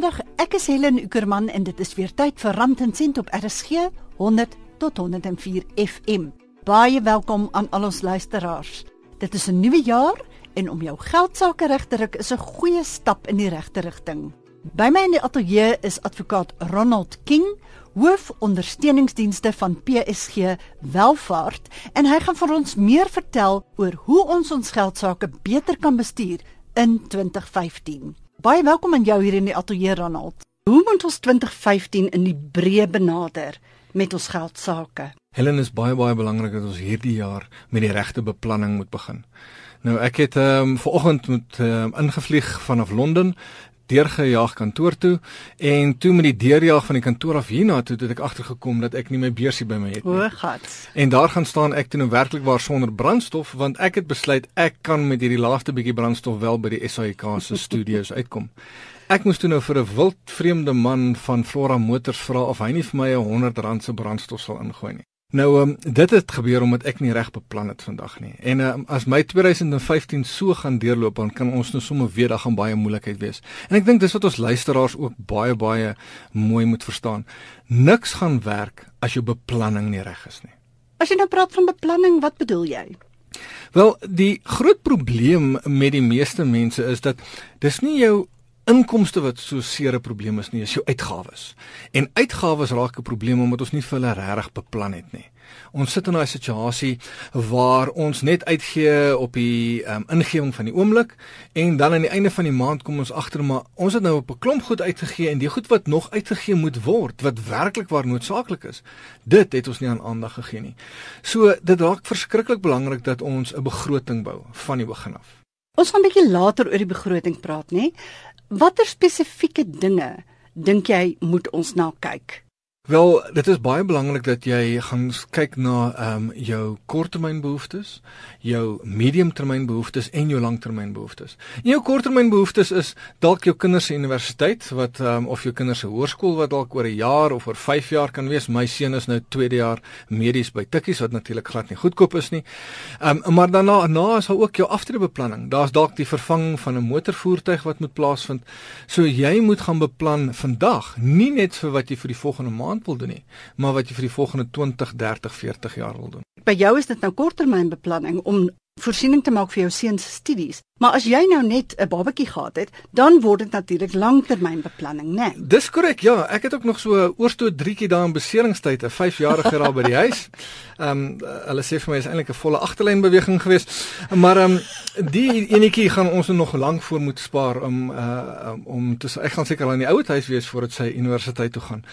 Goeiemiddag, ek is Helen Ukerman en dit is weer tyd vir Rand en Sent op RSG 100 tot 104 FM. Baie welkom aan al ons luisteraars. Dit is 'n nuwe jaar en om jou geld sake reg te ruk is 'n goeie stap in die regte rigting. By my in die ateljee is advokaat Ronald King, hoof ondersteuningsdienste van PSG Welvaart en hy gaan vir ons meer vertel oor hoe ons ons geld sake beter kan bestuur in 2015. Baie welkom aan jou hier in die ateljee Ronald. Hoe moet ons 2015 in die breë benader met ons geld sake? Helen is baie baie belangrik dat ons hierdie jaar met die regte beplanning moet begin. Nou ek het ehm um, vanoggend moet ehm um, ingevlieg vanaf Londen deurgejaag kantoor toe en toe met die deurjaag van die kantoor af hiernatoe het ek agtergekom dat ek nie my beursie by my het nie. O, gat. En daar gaan staan ek toe nou werklik waar sonder brandstof want ek het besluit ek kan met hierdie laaste bietjie brandstof wel by die SAIK se studios uitkom. Ek moes toe nou vir 'n wild vreemde man van Flora Motors vra of hy nie vir my 'n 100 rand se brandstof sal ingooi nie. Nou um, dit het gebeur omdat ek nie reg beplan het vandag nie. En um, as my 2015 so gaan deurloop, dan kan ons nou sommer weer daar gaan baie moeilikheid wees. En ek dink dis wat ons luisteraars ook baie baie mooi moet verstaan. Niks gaan werk as jou beplanning nie reg is nie. As jy nou praat van beplanning, wat bedoel jy? Wel, die groot probleem met die meeste mense is dat dis nie jou inkomste wat so seer 'n probleem is nie, is jou uitgawes. En uitgawes raak 'n probleem omdat ons nie vir hulle regtig beplan het nie. Ons sit in 'n situasie waar ons net uitgee op die um, ingewing van die oomblik en dan aan die einde van die maand kom ons agter maar ons het nou op 'n klomp goed uitgegee en die goed wat nog uitgegee moet word wat werklik waar noodsaaklik is, dit het ons nie aan aandag gegee nie. So dit raak verskriklik belangrik dat ons 'n begroting bou van die begin af. Ons gaan 'n bietjie later oor die begroting praat, nê? Watter spesifieke dinge dink jy moet ons na kyk? Wel, dit is baie belangrik dat jy gaan kyk na ehm um, jou korttermynbehoeftes, jou mediumtermynbehoeftes en jou langtermynbehoeftes. En jou korttermynbehoeftes is dalk jou kinders se universiteit wat ehm um, of jou kinders se hoërskool wat dalk oor 'n jaar of oor 5 jaar kan wees. My seun is nou tweede jaar medies by Tikkies wat natuurlik glad nie goedkoop is nie. Ehm um, maar daarna na is daar ook jou aftreebeplanning. Daar's dalk die vervanging van 'n motorvoertuig wat moet plaasvind. So jy moet gaan beplan vandag, nie net vir wat jy vir die volgende maand maand wil doen nie, maar wat jy vir die volgende 20, 30, 40 jaar wil doen. By jou is dit nou korttermynbeplanning om voorsiening te maak vir jou seun se studies. Maar as jy nou net 'n babatjie gehad het, dan word dit natuurlik langtermynbeplanning, né? Nee. Dis korrek. Ja, ek het ook nog so oorstoot drietjie daar in beseringstyd, 'n 5-jarige daar by die huis. Ehm um, hulle sê vir my is eintlik 'n volle agterlynbeweging geweest. Maar ehm um, die enetjie gaan ons nog lank voor moet spaar om uh om te ek gaan seker al in die ouer huis wees voordat sy universiteit toe gaan.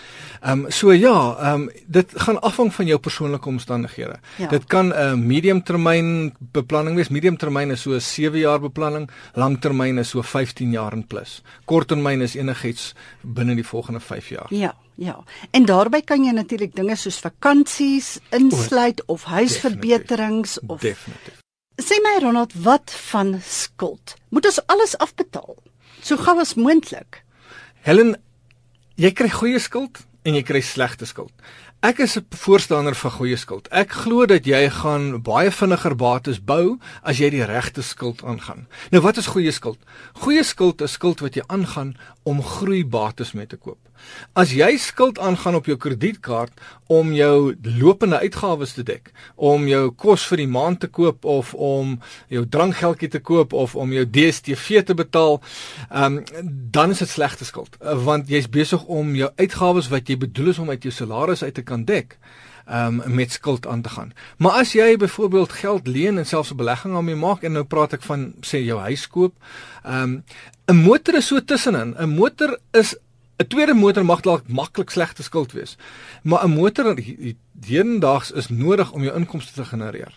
Ehm um, so ja, ehm um, dit gaan afhang van jou persoonlike omstandighede. Ja. Dit kan 'n uh, medium termyn beplanning wees. Medium termyn is so 7 jaar beplanning, langtermyn is so 15 jaar en plus. Korttermyn is enigiets binne die volgende 5 jaar. Ja. Ja. En daarbey kan jy natuurlik dinge soos vakansies insluit of huisverbeterings of Definitief. Sê my Ronald, wat van skuld? Moet ons alles afbetaal so gou as moontlik? Helen, jy kry goeie skuld en jy kry slegte skuld. Ek is 'n voorstander van goeie skuld. Ek glo dat jy gaan baie vinniger bates bou as jy die regte skuld aangaan. Nou wat is goeie skuld? Goeie skuld is skuld wat jy aangaan om groeibates mee te koop. As jy skuld aangaan op jou kredietkaart om jou lopende uitgawes te dek, om jou kos vir die maand te koop of om jou drankgeldjie te koop of om jou DStv te betaal, um, dan is dit slegte skuld, want jy's besig om jou uitgawes wat jy bedoel is om uit jou salaris uit te kan dek um met skuld aan te gaan. Maar as jy byvoorbeeld geld leen en selfs 'n belegging daarmee maak en nou praat ek van sê jou huis koop, um 'n motor is so tussenin. 'n Motor is 'n tweede motor mag dalk maklik slegte skuld wees. Maar 'n motor hedendaags is nodig om jou inkomste te genereer.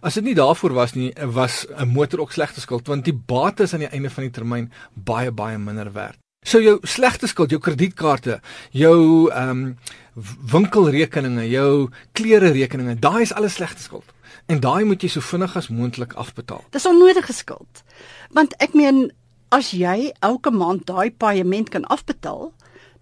As dit nie daarvoor was nie, was 'n motor ook slegte skuld want die bates aan die einde van die termyn baie baie minder werd. So jou slegte skuld, jou kredietkaarte, jou ehm um, winkelrekeninge, jou klere rekeninge, daai is alles slegte skuld. En daai moet jy so vinnig as moontlik afbetaal. Dis onnodige skuld. Want ek meen as jy elke maand daai paaiement kan afbetaal,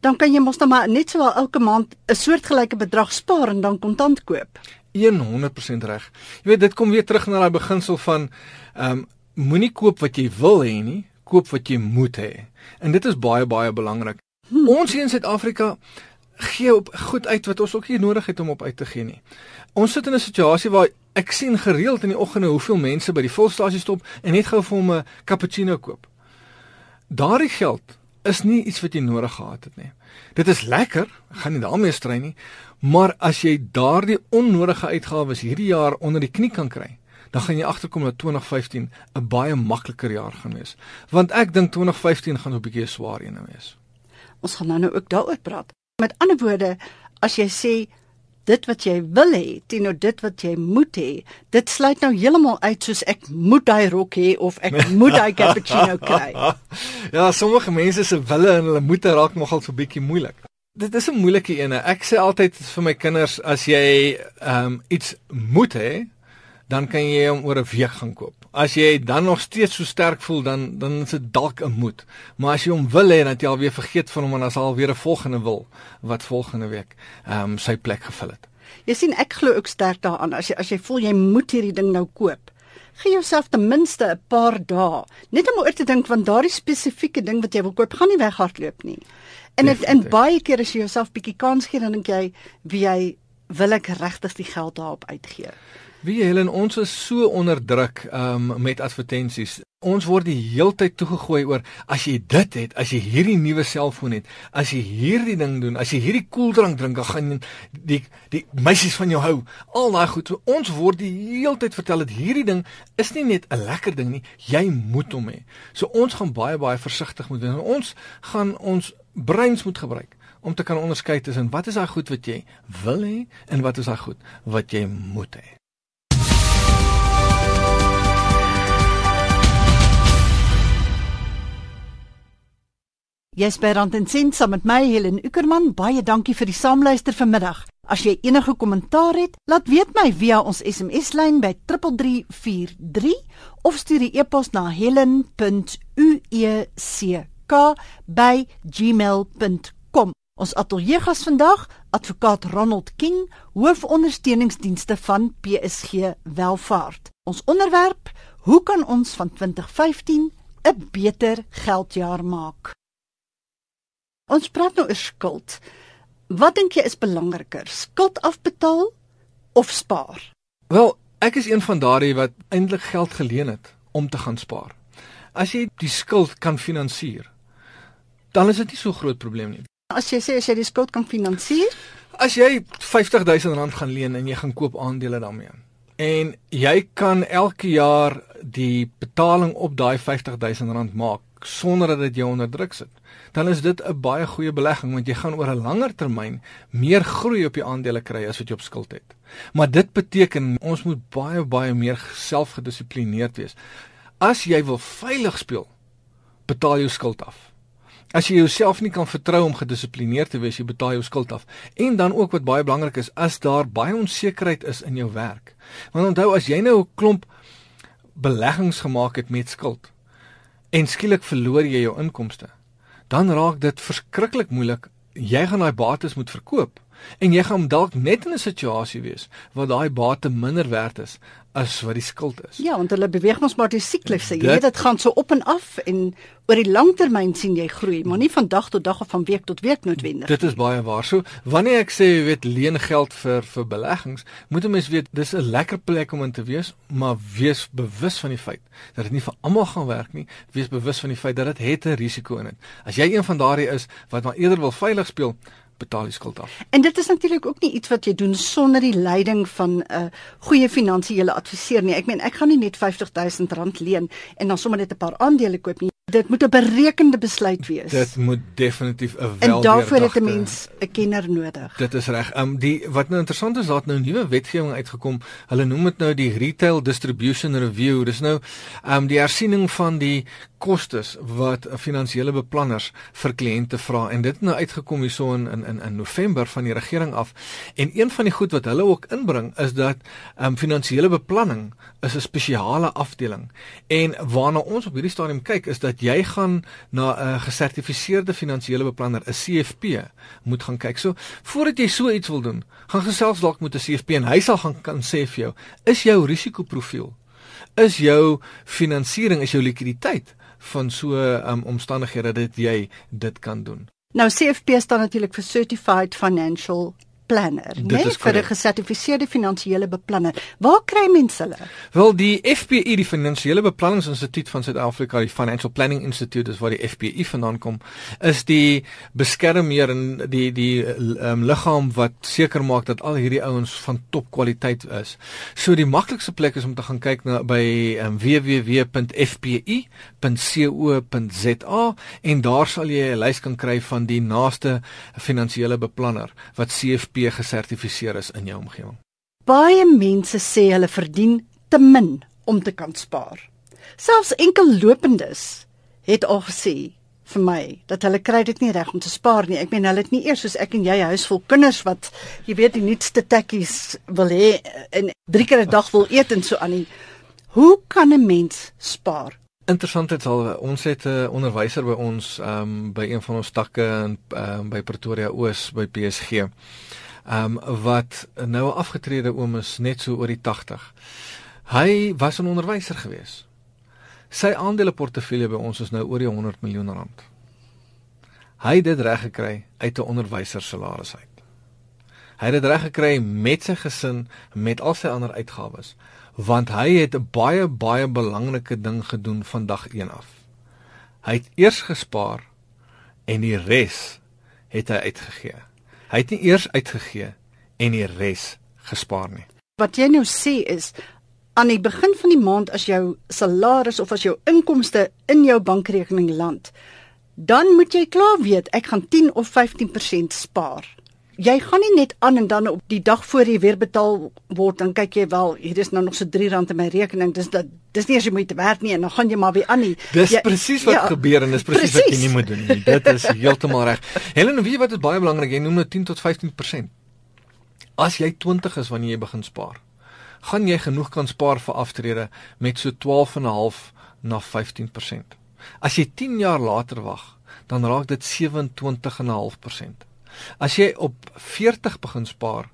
dan kan jy mos dan maar net sowel elke maand 'n soortgelyke bedrag spaar en dan kontant koop. 100% reg. Jy weet dit kom weer terug na daai beginsel van ehm um, moenie koop wat jy wil hê nie, koop wat jy moet hê. En dit is baie baie belangrik. Hmm. Ons hier in Suid-Afrika gee op goed uit wat ons ook nie nodig het om op uit te gee nie. Ons sit in 'n situasie waar ek sien gereeld in die oggende hoeveel mense by die volstasie stop en net gou vir hom 'n cappuccino koop. Daardie geld is nie iets wat jy nodig gehad het nie. Dit is lekker, gaan nie daarmee strei nie, maar as jy daardie onnodige uitgawes hierdie jaar onder die knie kan kry, dan gaan jy agterkom dat 2015 'n baie makliker jaar gaan wees. Want ek dink 2015 gaan 'n bietjie 'n swaar een wees. Ons gaan nou nou ook daaroor praat. Met ander woorde, as jy sê dit wat jy wil hê teenoor dit wat jy moet hê, dit sluit nou heeltemal uit soos ek moet daai rok hê of ek moet daai cappuccino kry. ja, sommige mense se wille en hulle moete raak nogal so bietjie moeilik. Dit is 'n moeilike ene. Ek sê altyd vir my kinders as jy ehm um, iets moet hê, dan kan jy hom oor 'n week gaan koop. As jy dan nog steeds so sterk voel, dan dan is dit dalk 'n moet. Maar as jy hom wil hê, dan jy alweer vergeet van hom en dan sal weer 'n volgende wil wat volgende week ehm um, sy plek gevul het. Jy sien ek glo ook sterk daaraan as jy as jy voel jy moet hierdie ding nou koop. Gee jouself ten minste 'n paar dae net om oor te dink van daardie spesifieke ding wat jy wil koop, gaan nie weghardloop nie. En dit in baie kere as jy jouself bietjie kans gee, dan dink jy, wie jy wil ek regtig die geld daarop uitgee. Wie Helen ons is so onderdruk um, met advertensies. Ons word die heeltyd toegegooi oor as jy dit het, as jy hierdie nuwe selfoon het, as jy hierdie ding doen, as jy hierdie koeldrank drink, dan gaan die die meisies van jou hou. Al daai goed. So, ons word die heeltyd vertel dat hierdie ding is nie net 'n lekker ding nie, jy moet hom hê. So ons gaan baie baie versigtig moet wees. Ons gaan ons breins moet gebruik om te kan onderskei tussen wat is daai goed wat jy wil hê en wat is daai goed wat jy moet hê. By Rand en Sent saam met my Helen Ukerman. Baie dankie vir die saamluister vanmiddag. As jy enige kommentaar het, laat weet my via ons SMS-lyn by 3343 of stuur 'n e-pos na helen.ueck@gmail.com. Ons ateljeegas vandag, advokaat Ronald King, hoofondersteuningsdienste van PSG Welvaart. Ons onderwerp: Hoe kan ons van 2015 'n beter geldjaar maak? Ons praat nou oor skuld. Wat dink jy is belangriker, skuld afbetaal of spaar? Wel, ek is een van daardie wat eintlik geld geleen het om te gaan spaar. As jy die skuld kan finansier, dan is dit nie so groot probleem nie. As jy sê as jy die skuld kan finansier, as jy 50000 rand gaan leen en jy gaan koop aandele daarmee. En jy kan elke jaar die betaling op daai 50000 rand maak sonder dat dit jou onder druk sit dan is dit 'n baie goeie belegging want jy gaan oor 'n langer termyn meer groei op die aandele kry as wat jy op skuld het. Maar dit beteken ons moet baie baie meer selfgedissiplineerd wees. As jy wil veilig speel, betaal jou skuld af. As jy jouself nie kan vertrou om gedissiplineerd te wees, jy betaal jou skuld af. En dan ook wat baie belangrik is, as daar baie onsekerheid is in jou werk. Want onthou as jy nou 'n klomp beleggings gemaak het met skuld en skielik verloor jy jou inkomste, dan raak dit verskriklik moeilik. Jy gaan daai bates moet verkoop en jy gaan dalk net in 'n situasie wees waar daai bate minder werd is as wat die skuld is. Ja, want hulle beweeg ons maar die siklus. Jy weet dit gaan so op en af en oor die langtermyn sien jy groei, maar nie van dag tot dag of van week tot week noodwendig. Dit is baie waar. So wanneer ek sê jy weet leen geld vir vir beleggings, moet 'n mens weet dis 'n lekker plek om in te wees, maar wees bewus van die feit dat dit nie vir almal gaan werk nie. Wees bewus van die feit dat dit het 'n risiko in dit. As jy een van daardie is wat maar eerder wil veilig speel, betaal die skuld af. En dit is natuurlik ook nie iets wat jy doen sonder die leiding van 'n uh, goeie finansiële adviseur nie. Ek meen ek gaan nie net R50000 leen en dan sommer net 'n paar aandele koop nie. Dit moet 'n berekende besluit wees. Dit moet definitief 'n wel En daarvoor het 'n mens 'n kenner nodig. Dit is reg. Um die wat nou interessant is, daar't nou nuwe wetgewing uitgekom. Hulle noem dit nou die Retail Distribution Review. Dis nou um die hersiening van die kostes wat finansiële beplanners vir kliënte vra en dit het nou uitgekom hierso in in in November van die regering af. En een van die goed wat hulle ook inbring is dat um finansiële beplanning is 'n spesiale afdeling. En waarna ons op hierdie stadium kyk is dat jy gaan na 'n gesertifiseerde finansiële beplanner, 'n CFP, moet gaan kyk. So voordat jy so iets wil doen, gaan gesels dalk met 'n CFP en hy sal gaan kan sê vir jou, is jou risikoprofiel, is jou finansiering, is jou likwiditeit van so um, omstandighede dat jy dit kan doen. Nou CFP staan natuurlik vir Certified Financial Planner, Dit né? is Vir 'n gesertifiseerde finansiële beplanner. Waar kry mense hulle? Wel die FPI die Finansiële Beplanningsinstituut van Suid-Afrika, die Financial Planning Institute is waar die FPI vandaan kom, is die beskermheer en die die um, liggaam wat seker maak dat al hierdie ouens van topkwaliteit is. So die maklikste plek is om te gaan kyk na by um, www.fpi.co.za en daar sal jy 'n lys kan kry van die naaste finansiële beplanner wat CFP gesertifiseer is in jou omgewing. Baie mense sê hulle verdien te min om te kan spaar. Selfs enkel lopendes het al gesê vir my dat hulle kry dit nie reg om te spaar nie. Ek meen hulle het nie eers soos ek en jy huis vol kinders wat jy weet die nuutste tekkies wil hê en drie keer 'n dag wil eet en so aan nie. Hoe kan 'n mens spaar? Interessant dit sal ons het 'n onderwyser by ons um, by een van ons takke in um, by Pretoria Oos by PSG. Ehm um, wat nou 'n afgetrede oom is net so oor die 80. Hy was 'n onderwyser gewees. Sy aandeleportefeulje by ons is nou oor die 100 miljoen rand. Hy het dit reg gekry uit 'n onderwyser salaris uit. Hy het dit reg gekry met sy gesin, met al sy ander uitgawes, want hy het 'n baie baie belangrike ding gedoen van dag 1 af. Hy het eers gespaar en die res het hy uitgegee. Hy het nie eers uitgegee en die res gespaar nie. Wat jy nou sê is aan die begin van die maand as jou salaris of as jou inkomste in jou bankrekening land, dan moet jy klaar weet ek gaan 10 of 15% spaar. Jy gaan nie net aan en dan op die dag voor jy weer betaal word dan kyk jy wel hier is nou nog so R3 in my rekening dis dat dis nie as jy moet werk nie en dan gaan jy maar weer aan nie. Dis Jy- presies wat ja, gebeur en dis presies wat jy nie moet doen nie. Dit is heeltemal reg. Helen, weet jy wat is baie belangrik? Jy noem nou 10 tot 15%. As jy 20 is wanneer jy begin spaar, gaan jy genoeg kan spaar vir aftrede met so 12.5 na 15%. As jy 10 jaar later wag, dan raak dit 27.5%. As jy op 40 begin spaar,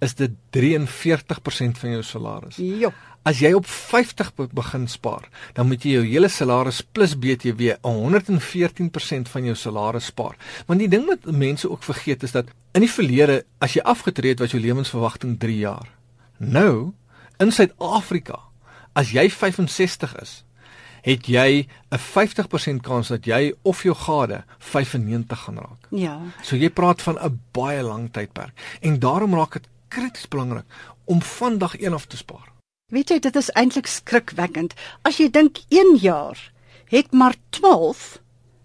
is dit 43% van jou salaris. Jo. As jy op 50 be begin spaar, dan moet jy jou hele salaris plus BTW 114% van jou salaris spaar. Want die ding wat mense ook vergeet is dat in die verlede, as jy afgetree het, was jou lewensverwagting 3 jaar. Nou, in Suid-Afrika, as jy 65 is, het jy 'n 50% kans dat jy of jou gade 95 gaan raak. Ja. So jy praat van 'n baie lang tydperk en daarom raak dit krities belangrik om van dag 1 af te spaar. Weet jy dit is eintlik skrikwekkend. As jy dink 1 jaar het maar 12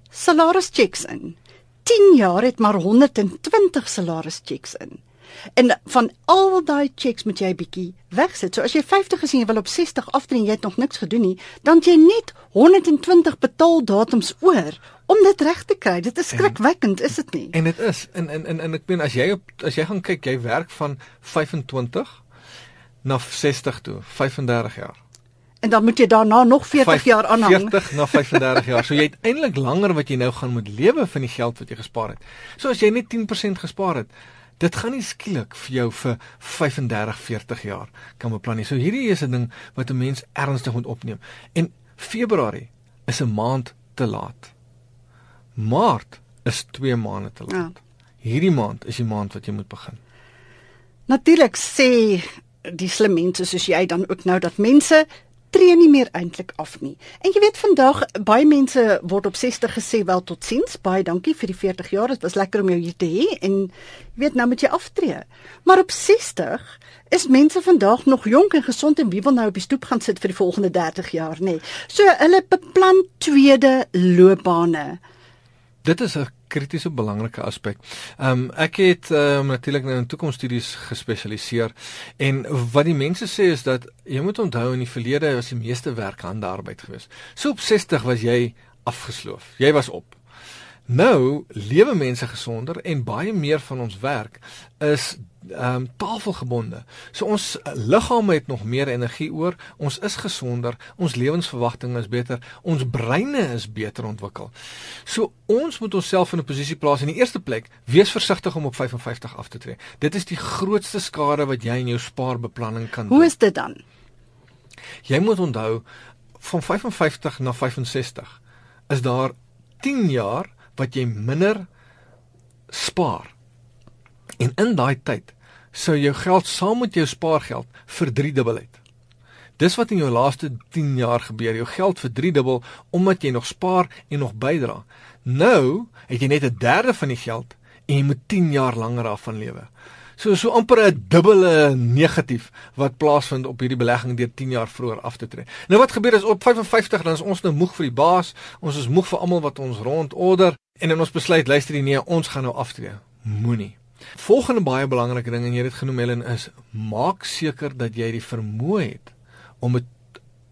salarischecks in. 10 jaar het maar 120 salarischecks in. En van al daai checks moet jy 'n bietjie wegsit. So as jy 50 is en jy wil op 60 aftree en jy het nog niks gedoen nie, dan jy net 120 betaaldatums oor om dit reg te kry. Dit is skrikwekkend, is dit nie? En dit is en en en, en ek meen as jy op as jy gaan kyk, jy werk van 25 na 60 toe, 35 jaar. En dan moet jy daarna nog 40 Vyf- jaar aanhang. 40 na 35 jaar. So jy het eintlik langer wat jy nou gaan moet lewe van die geld wat jy gespaar het. So as jy net 10% gespaar het, dit gaan nie skielik vir jou vir 35, 40 jaar kan beplan nie. So hierdie is 'n ding wat 'n mens ernstig moet opneem. En Februarie is 'n maand te laat. Maart is 2 maande te laat. Ja. Hierdie maand is die maand wat jy moet begin. Natuurlik sê die slim mense soos jy dan ook nou dat mense tree nie meer eintlik af nie. En jy weet vandag baie mense word op 60 gesê wel totsiens. Baie dankie vir die 40 jaar. Dit was lekker om jou hier te hê en jy weet nou moet jy aftree. Maar op 60 is mense vandag nog jonk en gesond en wie wil nou op die stoep gaan sit vir die volgende 30 jaar nê. So hulle beplan tweede loopbane. Dit is 'n kritiese belangrike aspek. Ehm um, ek het ehm um, natuurlik nou in toekomsstudies gespesialiseer en wat die mense sê is dat jy moet onthou in die verlede was die meeste werk handearbeid geweest. So op 60 was jy afgesloof. Jy was op. Nou lewe mense gesonder en baie meer van ons werk is ehm um, tafelgebonde. So ons liggame het nog meer energie oor, ons is gesonder, ons lewensverwagting is beter, ons breine is beter ontwikkel. So ons moet onsself in 'n posisie plaas in die eerste plek, wees versigtig om op 55 af te tree. Dit is die grootste skade wat jy in jou spaarbeplanning kan doen. Hoe is dit dan? Jy moet onthou van 55 na 65 is daar 10 jaar wat jy minder spaar. En in daai tyd sou jou geld saam met jou spaargeld verdriedubbel het. Dis wat in jou laaste 10 jaar gebeur. Jou geld verdriedubbel omdat jy nog spaar en nog bydra. Nou het jy net 'n derde van die geld en jy moet 10 jaar langer daarvan lewe. So so amper 'n dubbele negatief wat plaasvind op hierdie belegging deur 10 jaar vroeër af te tree. Nou wat gebeur is op 55 dan is ons nou moeg vir die baas, ons is moeg vir almal wat ons rondorder en in ons besluit luister jy nee, ons gaan nou aftree. Moenie. Volgende baie belangrike ding en jy het dit genoem Helen is maak seker dat jy die vermoë het om 'n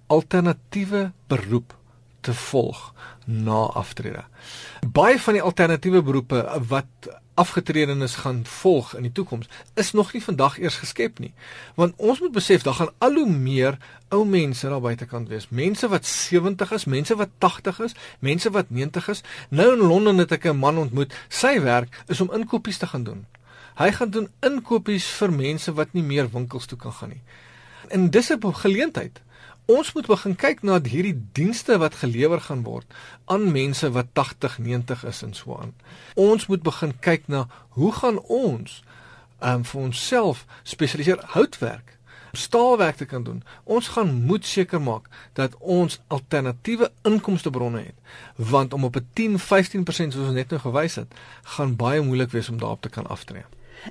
alternatiewe beroep te volg na aftrede. Baie van die alternatiewe beroepe wat afgetredenes gaan volg in die toekoms is nog nie vandag eers geskep nie. Want ons moet besef daar gaan al hoe meer ou mense daar buitekant wees. Mense wat 70 is, mense wat 80 is, mense wat 90 is. Nou in Londen het ek 'n man ontmoet. Sy werk is om inkopies te gaan doen. Hy gaan doen inkopies vir mense wat nie meer winkels toe kan gaan nie. En dis 'n geleentheid Ons moet begin kyk na hierdie dienste wat gelewer gaan word aan mense wat 80, 90 is en so aan. Ons moet begin kyk na hoe gaan ons um, vir onsself spesialiseer houtwerk, staalwerk te kan doen. Ons gaan moet seker maak dat ons alternatiewe inkomste bronne het, want om op 'n 10, 15% soos ons net nou gewys het, gaan baie moeilik wees om daarop te kan aftree.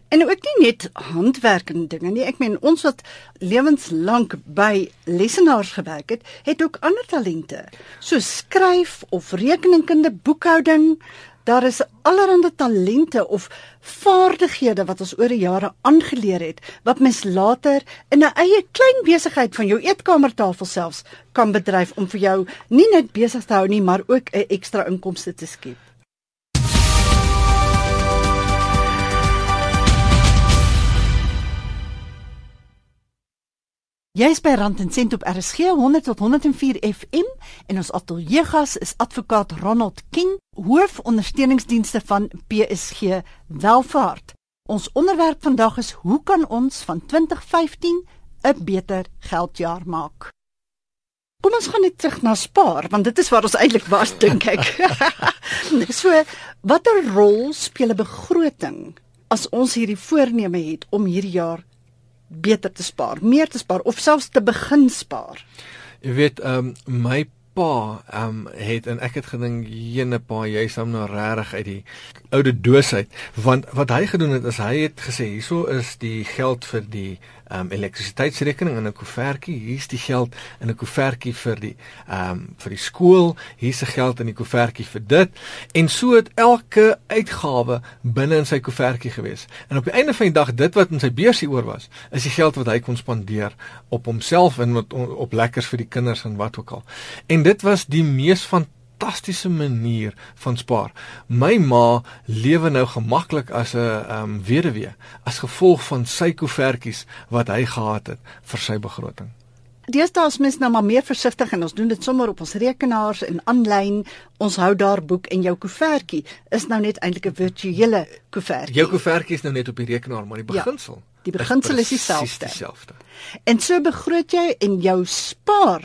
En ook nie net handwerkende dinge nie. Ek meen ons wat lewenslank by lesenaars gewerk het, het ook ander talente. So skryf of rekeningkunde, boekhouding. Daar is allerlei talente of vaardighede wat ons oor die jare aangeleer het wat mens later in 'n eie klein besigheid van jou eetkamertafel selfs kan bedryf om vir jou nie net besig te hou nie, maar ook 'n ekstra inkomste te skep. Jy's by Rand en Sent op RSG 100 tot 104 FM en ons ateljeegas is advokaat Ronald King, hoof ondersteuningsdienste van PSG Welvaart. Ons onderwerp vandag is hoe kan ons van 2015 'n beter geldjaar maak? Kom ons gaan net terug na spaar want dit is waar ons eintlik was dink ek. so, watter rol speel 'n begroting as ons hierdie voorneme het om hierdie jaar beter te spaar, meer te spaar of selfs te begin spaar. Jy weet, ehm um, my pa um, het en ek het gedink jene pa jy sou nou regtig uit die oude doos uit want wat hy gedoen het is hy het gesê hierso is die geld vir die um, elektrisiteitsrekening in 'n koevertjie. Hier's die geld in 'n koevertjie vir die um, vir die skool. Hier's se geld in die koevertjie vir dit. En so het elke uitgawe binne in sy koevertjie gewees. En op die einde van die dag dit wat in sy beursie oor was, is die geld wat hy kon spandeer op homself en met, op lekkers vir die kinders en wat ook al. En dit was die mees fantastiese manier van spaar. My ma lewe nou gemaklik as 'n ehm um, weduwee as gevolg van sy koevertjies wat hy gehad het vir sy begroting. Deesdae is mens nou maar meer versigtig en ons doen dit sommer op ons rekenaars en aanlyn. Ons hou daar boek en jou koevertjie is nou net eintlik 'n virtuele koevertjie. Jou koevertjie is nou net op die rekenaar, maar die ja, beginsel. Ja, die beginsel is dieselfde. En so begroot jy en jou spaar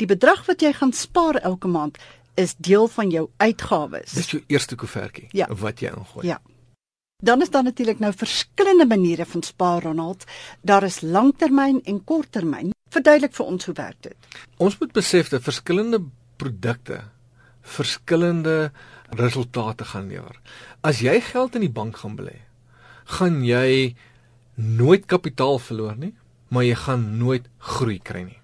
Die bedrag wat jy gaan spaar elke maand is deel van jou uitgawes. Dis jou eerste koevertjie ja. wat jy ingooi. Ja. Dan is daar natuurlik nou verskillende maniere van spaar Ronald. Daar is langtermyn en korttermyn. Verduidelik vir ons hoe werk dit. Ons moet besef dat verskillende produkte verskillende resultate gaan lewer. As jy geld in die bank gaan belê, gaan jy nooit kapitaal verloor nie, maar jy gaan nooit groei kry nie.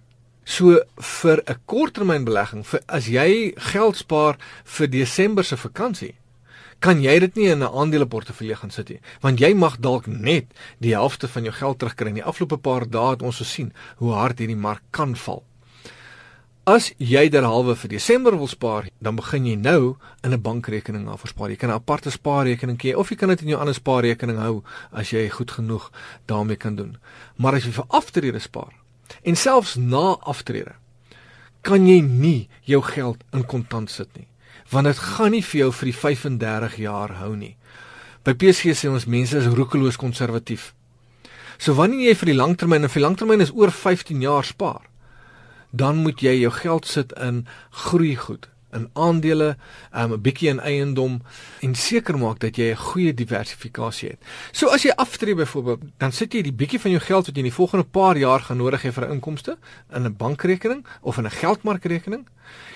So vir 'n korttermynbelegging, vir as jy geld spaar vir Desember se vakansie, kan jy dit nie in 'n aandeleportefeulje gaan sit nie, want jy mag dalk net die helfte van jou geld terugkry in die afgelope paar dae het ons gesien hoe hard hierdie mark kan val. As jy derhalwe vir Desember wil spaar, dan begin jy nou in 'n bankrekening af verspaar. Jy kan 'n aparte spaarrekening hê of jy kan dit in jou ander spaarrekening hou as jy goed genoeg daarmee kan doen. Maar as jy vir aftrede spaar, En selfs na aftrede kan jy nie jou geld in kontant sit nie, want dit gaan nie vir jou vir die 35 jaar hou nie. By PSG sê ons mense is roekeloos konservatief. So wanneer jy vir die langtermyn en vir langtermyn is oor 15 jaar spaar, dan moet jy jou geld sit in groeigoed, in aandele, um, 'n bietjie in eiendom en seker maak dat jy 'n goeie diversifikasie het. So as jy aftree byvoorbeeld, dan sit jy die bietjie van jou geld wat jy in die volgende paar jaar gaan nodig hê vir 'n inkomste in 'n bankrekening of in 'n geldmarkrekening.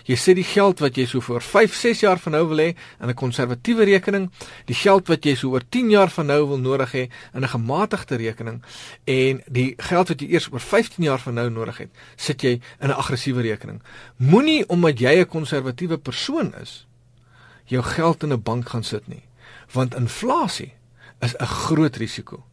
Jy sit die geld wat jy so vir 5, 6 jaar van nou wil hê in 'n konservatiewe rekening, die geld wat jy so oor 10 jaar van nou wil nodig hê in 'n gematigde rekening en die geld wat jy eers oor 15 jaar van nou nodig het, sit jy in 'n aggressiewe rekening. Moenie omdat jy 'n konservatiewe persoon is, jou geld in 'n bank gaan sit nie, want inflasie is 'n groot risiko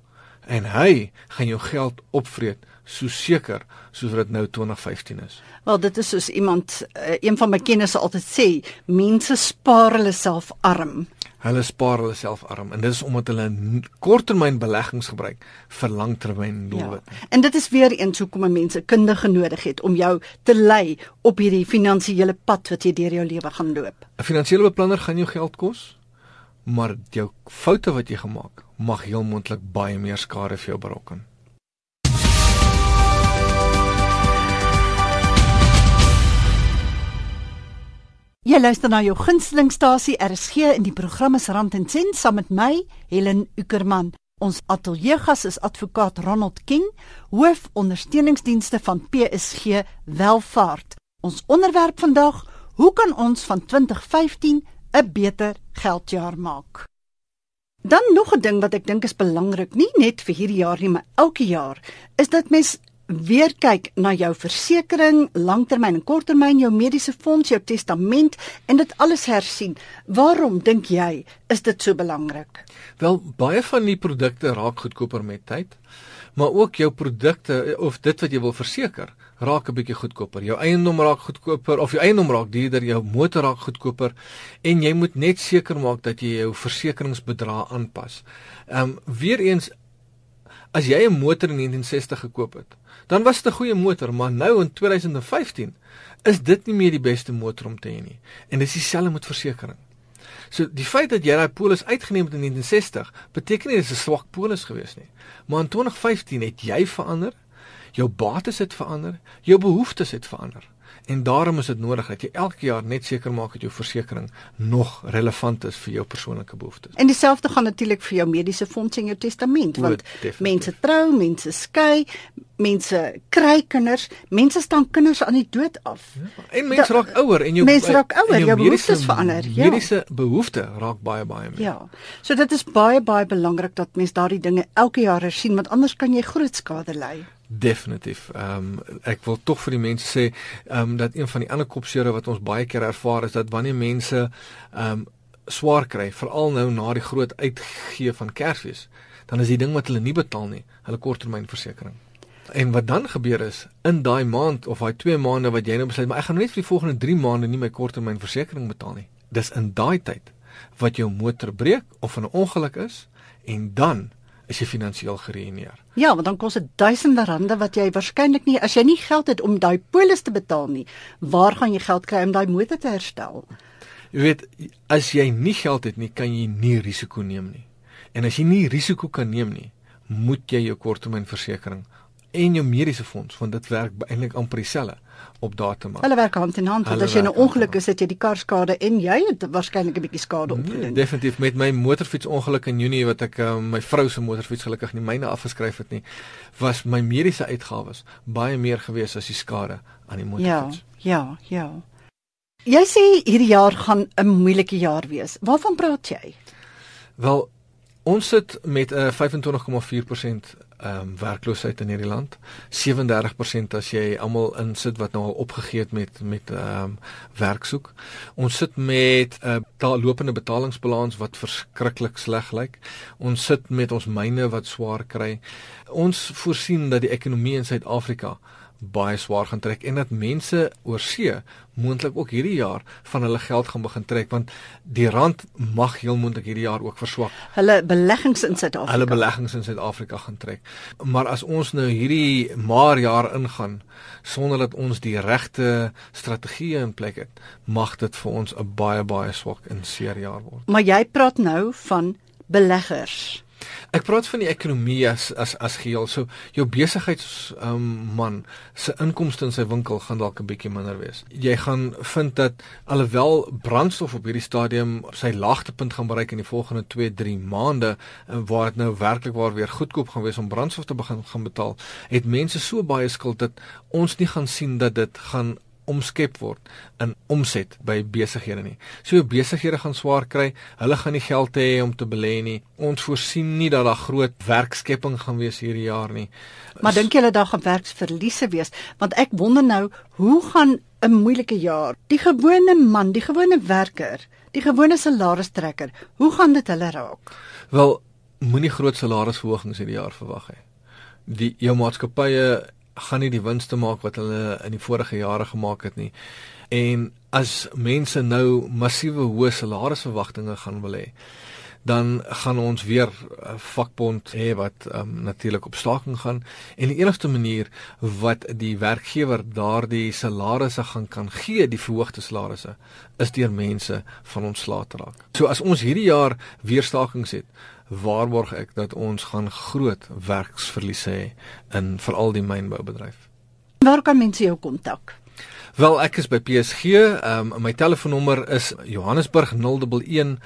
en hy gaan jou geld opvreet so seker soos wat dit nou 2015 is. Wel dit is soos iemand uh, een van my kennisse altyd sê, mense spaar hulle self arm. Hulle spaar hulle self arm en dit is omdat hulle korttermyn beleggings gebruik vir langtermyn doelwit. Ja. En dit is weer eens hoekom mense kundige nodig het om jou te lei op hierdie finansiële pad wat jy deur jou lewe gaan loop. 'n Finansiële beplanner gaan jou geld kos, maar jou foute wat jy gemaak mag heel moontlik baie meer skade vir jou berokken. Jy luister na jou gunstelingstasie RSG in die program is Rand en Sent saam met my Helen Ukerman. Ons ateljeegas is advokaat Ronald King, hoof ondersteuningsdienste van PSG Welvaart. Ons onderwerp vandag: Hoe kan ons van 2015 'n beter geldjaar maak? Dan nog 'n ding wat ek dink is belangrik, nie net vir hierdie jaar nie, maar elke jaar, is dat mens weer kyk na jou versekerings, langtermyn en korttermyn, jou mediese fonds, jou testament en dit alles hersien. Waarom dink jy is dit so belangrik? Wel, baie van die produkte raak goedkoper met tyd, maar ook jou produkte of dit wat jy wil verseker, raak 'n bietjie goedkoper. Jou eiendom raak goedkoper of jou eiendom raak duurder, jou motor raak goedkoper en jy moet net seker maak dat jy jou versekeringsbedrag aanpas. Ehm um, weer eens as jy 'n motor in 1960 gekoop het, dan was dit 'n goeie motor, maar nou in 2015 is dit nie meer die beste motor om te hê nie. En dis dieselfde met versekerings. So die feit dat jy daai polis uitgeneem het in 1960 beteken nie dis 'n swak polis gewees nie. Maar in 2015 het jy verander, jou bates het verander, jou behoeftes het verander. En daarom is dit nodig dat jy elke jaar net seker maak dat jou versekerings nog relevant is vir jou persoonlike behoeftes. En dieselfde gaan natuurlik vir jou mediese fonds en jou testament, want Definitief. mense trou, mense skei, mense kry kinders, mense staan kinders aan die dood af. Ja, en mense raak ouer en jou mense raak ouer, jou, jou behoeftes verander. Ja. Mediese behoeftes raak baie baie meer. Ja. So dit is baie baie belangrik dat mense daardie dinge elke jaar sien, want anders kan jy groot skade ly. Definitief. Ehm um, ek wil tog vir die mense sê ehm um, dat een van die ander kopseure wat ons baie keer ervaar is dat wanneer mense ehm um, swaar kry, veral nou na die groot uitgee van Kersfees, dan is die ding wat hulle nie betaal nie, hulle korttermynversekering. En wat dan gebeur is in daai maand of daai 2 maande wat jy nou besluit, maar ek gaan net vir die volgende 3 maande nie my korttermynversekering betaal nie. Dis in daai tyd wat jou motor breek of 'n ongeluk is en dan is jy finansiëel geruïneer. Ja, want dan kos dit duisende rande wat jy waarskynlik nie as jy nie geld het om daai polis te betaal nie, waar gaan jy geld kry om daai motor te herstel? Jy weet, as jy nie geld het nie, kan jy nie risiko neem nie. En as jy nie risiko kan neem nie, moet jy jou korttermynversekering en jou mediese fonds, want dit werk eintlik amper dieselfde op datum. Hulle werk hand in hand. Want as jy 'n ongeluk is, het jy die kar skade en jy het waarskynlik 'n bietjie skade opgedoen. Nee, definitief met my motorfietsongeluk in Junie wat ek uh, my vrou se motorfiets gelukkig nie myne afgeskryf het nie, was my mediese uitgawes baie meer gewees as die skade aan die motorfiets. Ja, ja, ja. Jy sê hierdie jaar gaan 'n moeilike jaar wees. Waarvan praat jy? Wel, ons sit met 'n uh, 25,4% ehm um, werkloosheid in hierdie land. 37% as jy almal insit wat nou al opgegee het met met ehm um, werk soek. Ons sit met 'n uh, lopende betalingsbalans wat verskriklik sleg lyk. Ons sit met ons myne wat swaar kry. Ons voorsien dat die ekonomie in Suid-Afrika baie swaar gaan trek en dat mense oor see moontlik ook hierdie jaar van hulle geld gaan begin trek want die rand mag heel moontlik hierdie jaar ook verswak. Hulle beleggings in Suid-Afrika. Hulle beleggings in Suid-Afrika gaan trek. Maar as ons nou hierdie maar jaar ingaan sonder dat ons die regte strategieë in plek het, mag dit vir ons 'n baie baie swak en seer jaar word. Maar jy praat nou van beleggers. Ek praat van die ekonomie as as as geheel. So jou besigheids um, man se inkomste in sy winkel gaan dalk 'n bietjie minder wees. Jy gaan vind dat alhoewel brandstof op hierdie stadium sy laagtepunt gaan bereik in die volgende 2-3 maande en waar dit nou werklik waar weer goedkoop gaan wees om brandstof te begin gaan betaal, het mense so baie skuld dat ons nie gaan sien dat dit gaan omskep word in omset by besighede nie. So besighede gaan swaar kry, hulle gaan nie geld hê om te belê nie. Ons voorsien nie dat daar groot werkskepping gaan wees hierdie jaar nie. Maar dink julle daar gaan werksverliese wees? Want ek wonder nou, hoe gaan 'n moeilike jaar die gewone man, die gewone werker, die gewone salaristrekker, hoe gaan dit hulle raak? Wel, moenie groot salarisverhogings hierdie jaar verwag hê. Die jou maatskappye gaan nie die wins te maak wat hulle in die vorige jare gemaak het nie. En as mense nou massiewe hoë salarisverwagtinge gaan wil hê, dan gaan ons weer 'n vakbond hê wat um, natuurlik op staking gaan en die enigste manier wat die werkgewer daardie salarisse gaan kan gee, die verhoogde salarisse, is deur mense van ontslae te raak. So as ons hierdie jaar weer stakings het, waarborg ek dat ons gaan groot werksverliese hê in veral die mynboubedryf. Waar kan mense jou kontak? Wel, ek is by PSG. Ehm um, my telefoonnommer is Johannesburg 011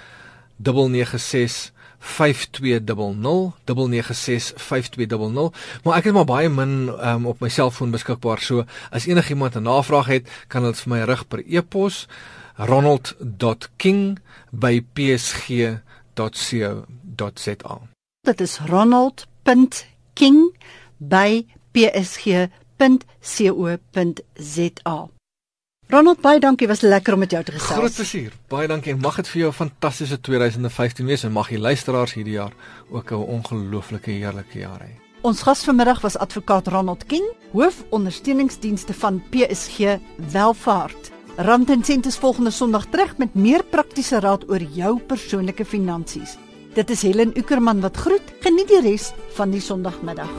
996 5200 996 5200 maar ek het maar baie min um, op my selfoon beskikbaar so as enigiemand 'n navraag het kan hulle vir my rig per e-pos ronald.king by psg.co ronald.za. Dit is ronald.king by psg.co.za. Ronald, baie dankie, was lekker om met jou te gesels. Groot plesier. Baie dankie en mag dit vir jou 'n fantastiese 2015 wees en mag die luisteraars hierdie jaar ook 'n ongelooflike heerlike jaar hê. Ons gas vanmiddag was advokaat Ronald King, hoof ondersteuningsdienste van PSG Welvaart. Rand en sent is volgende Sondag terug met meer praktiese raad oor jou persoonlike finansies. Dit is Helen Ukerman wat groet. Geniet die res van die Sondagmiddag.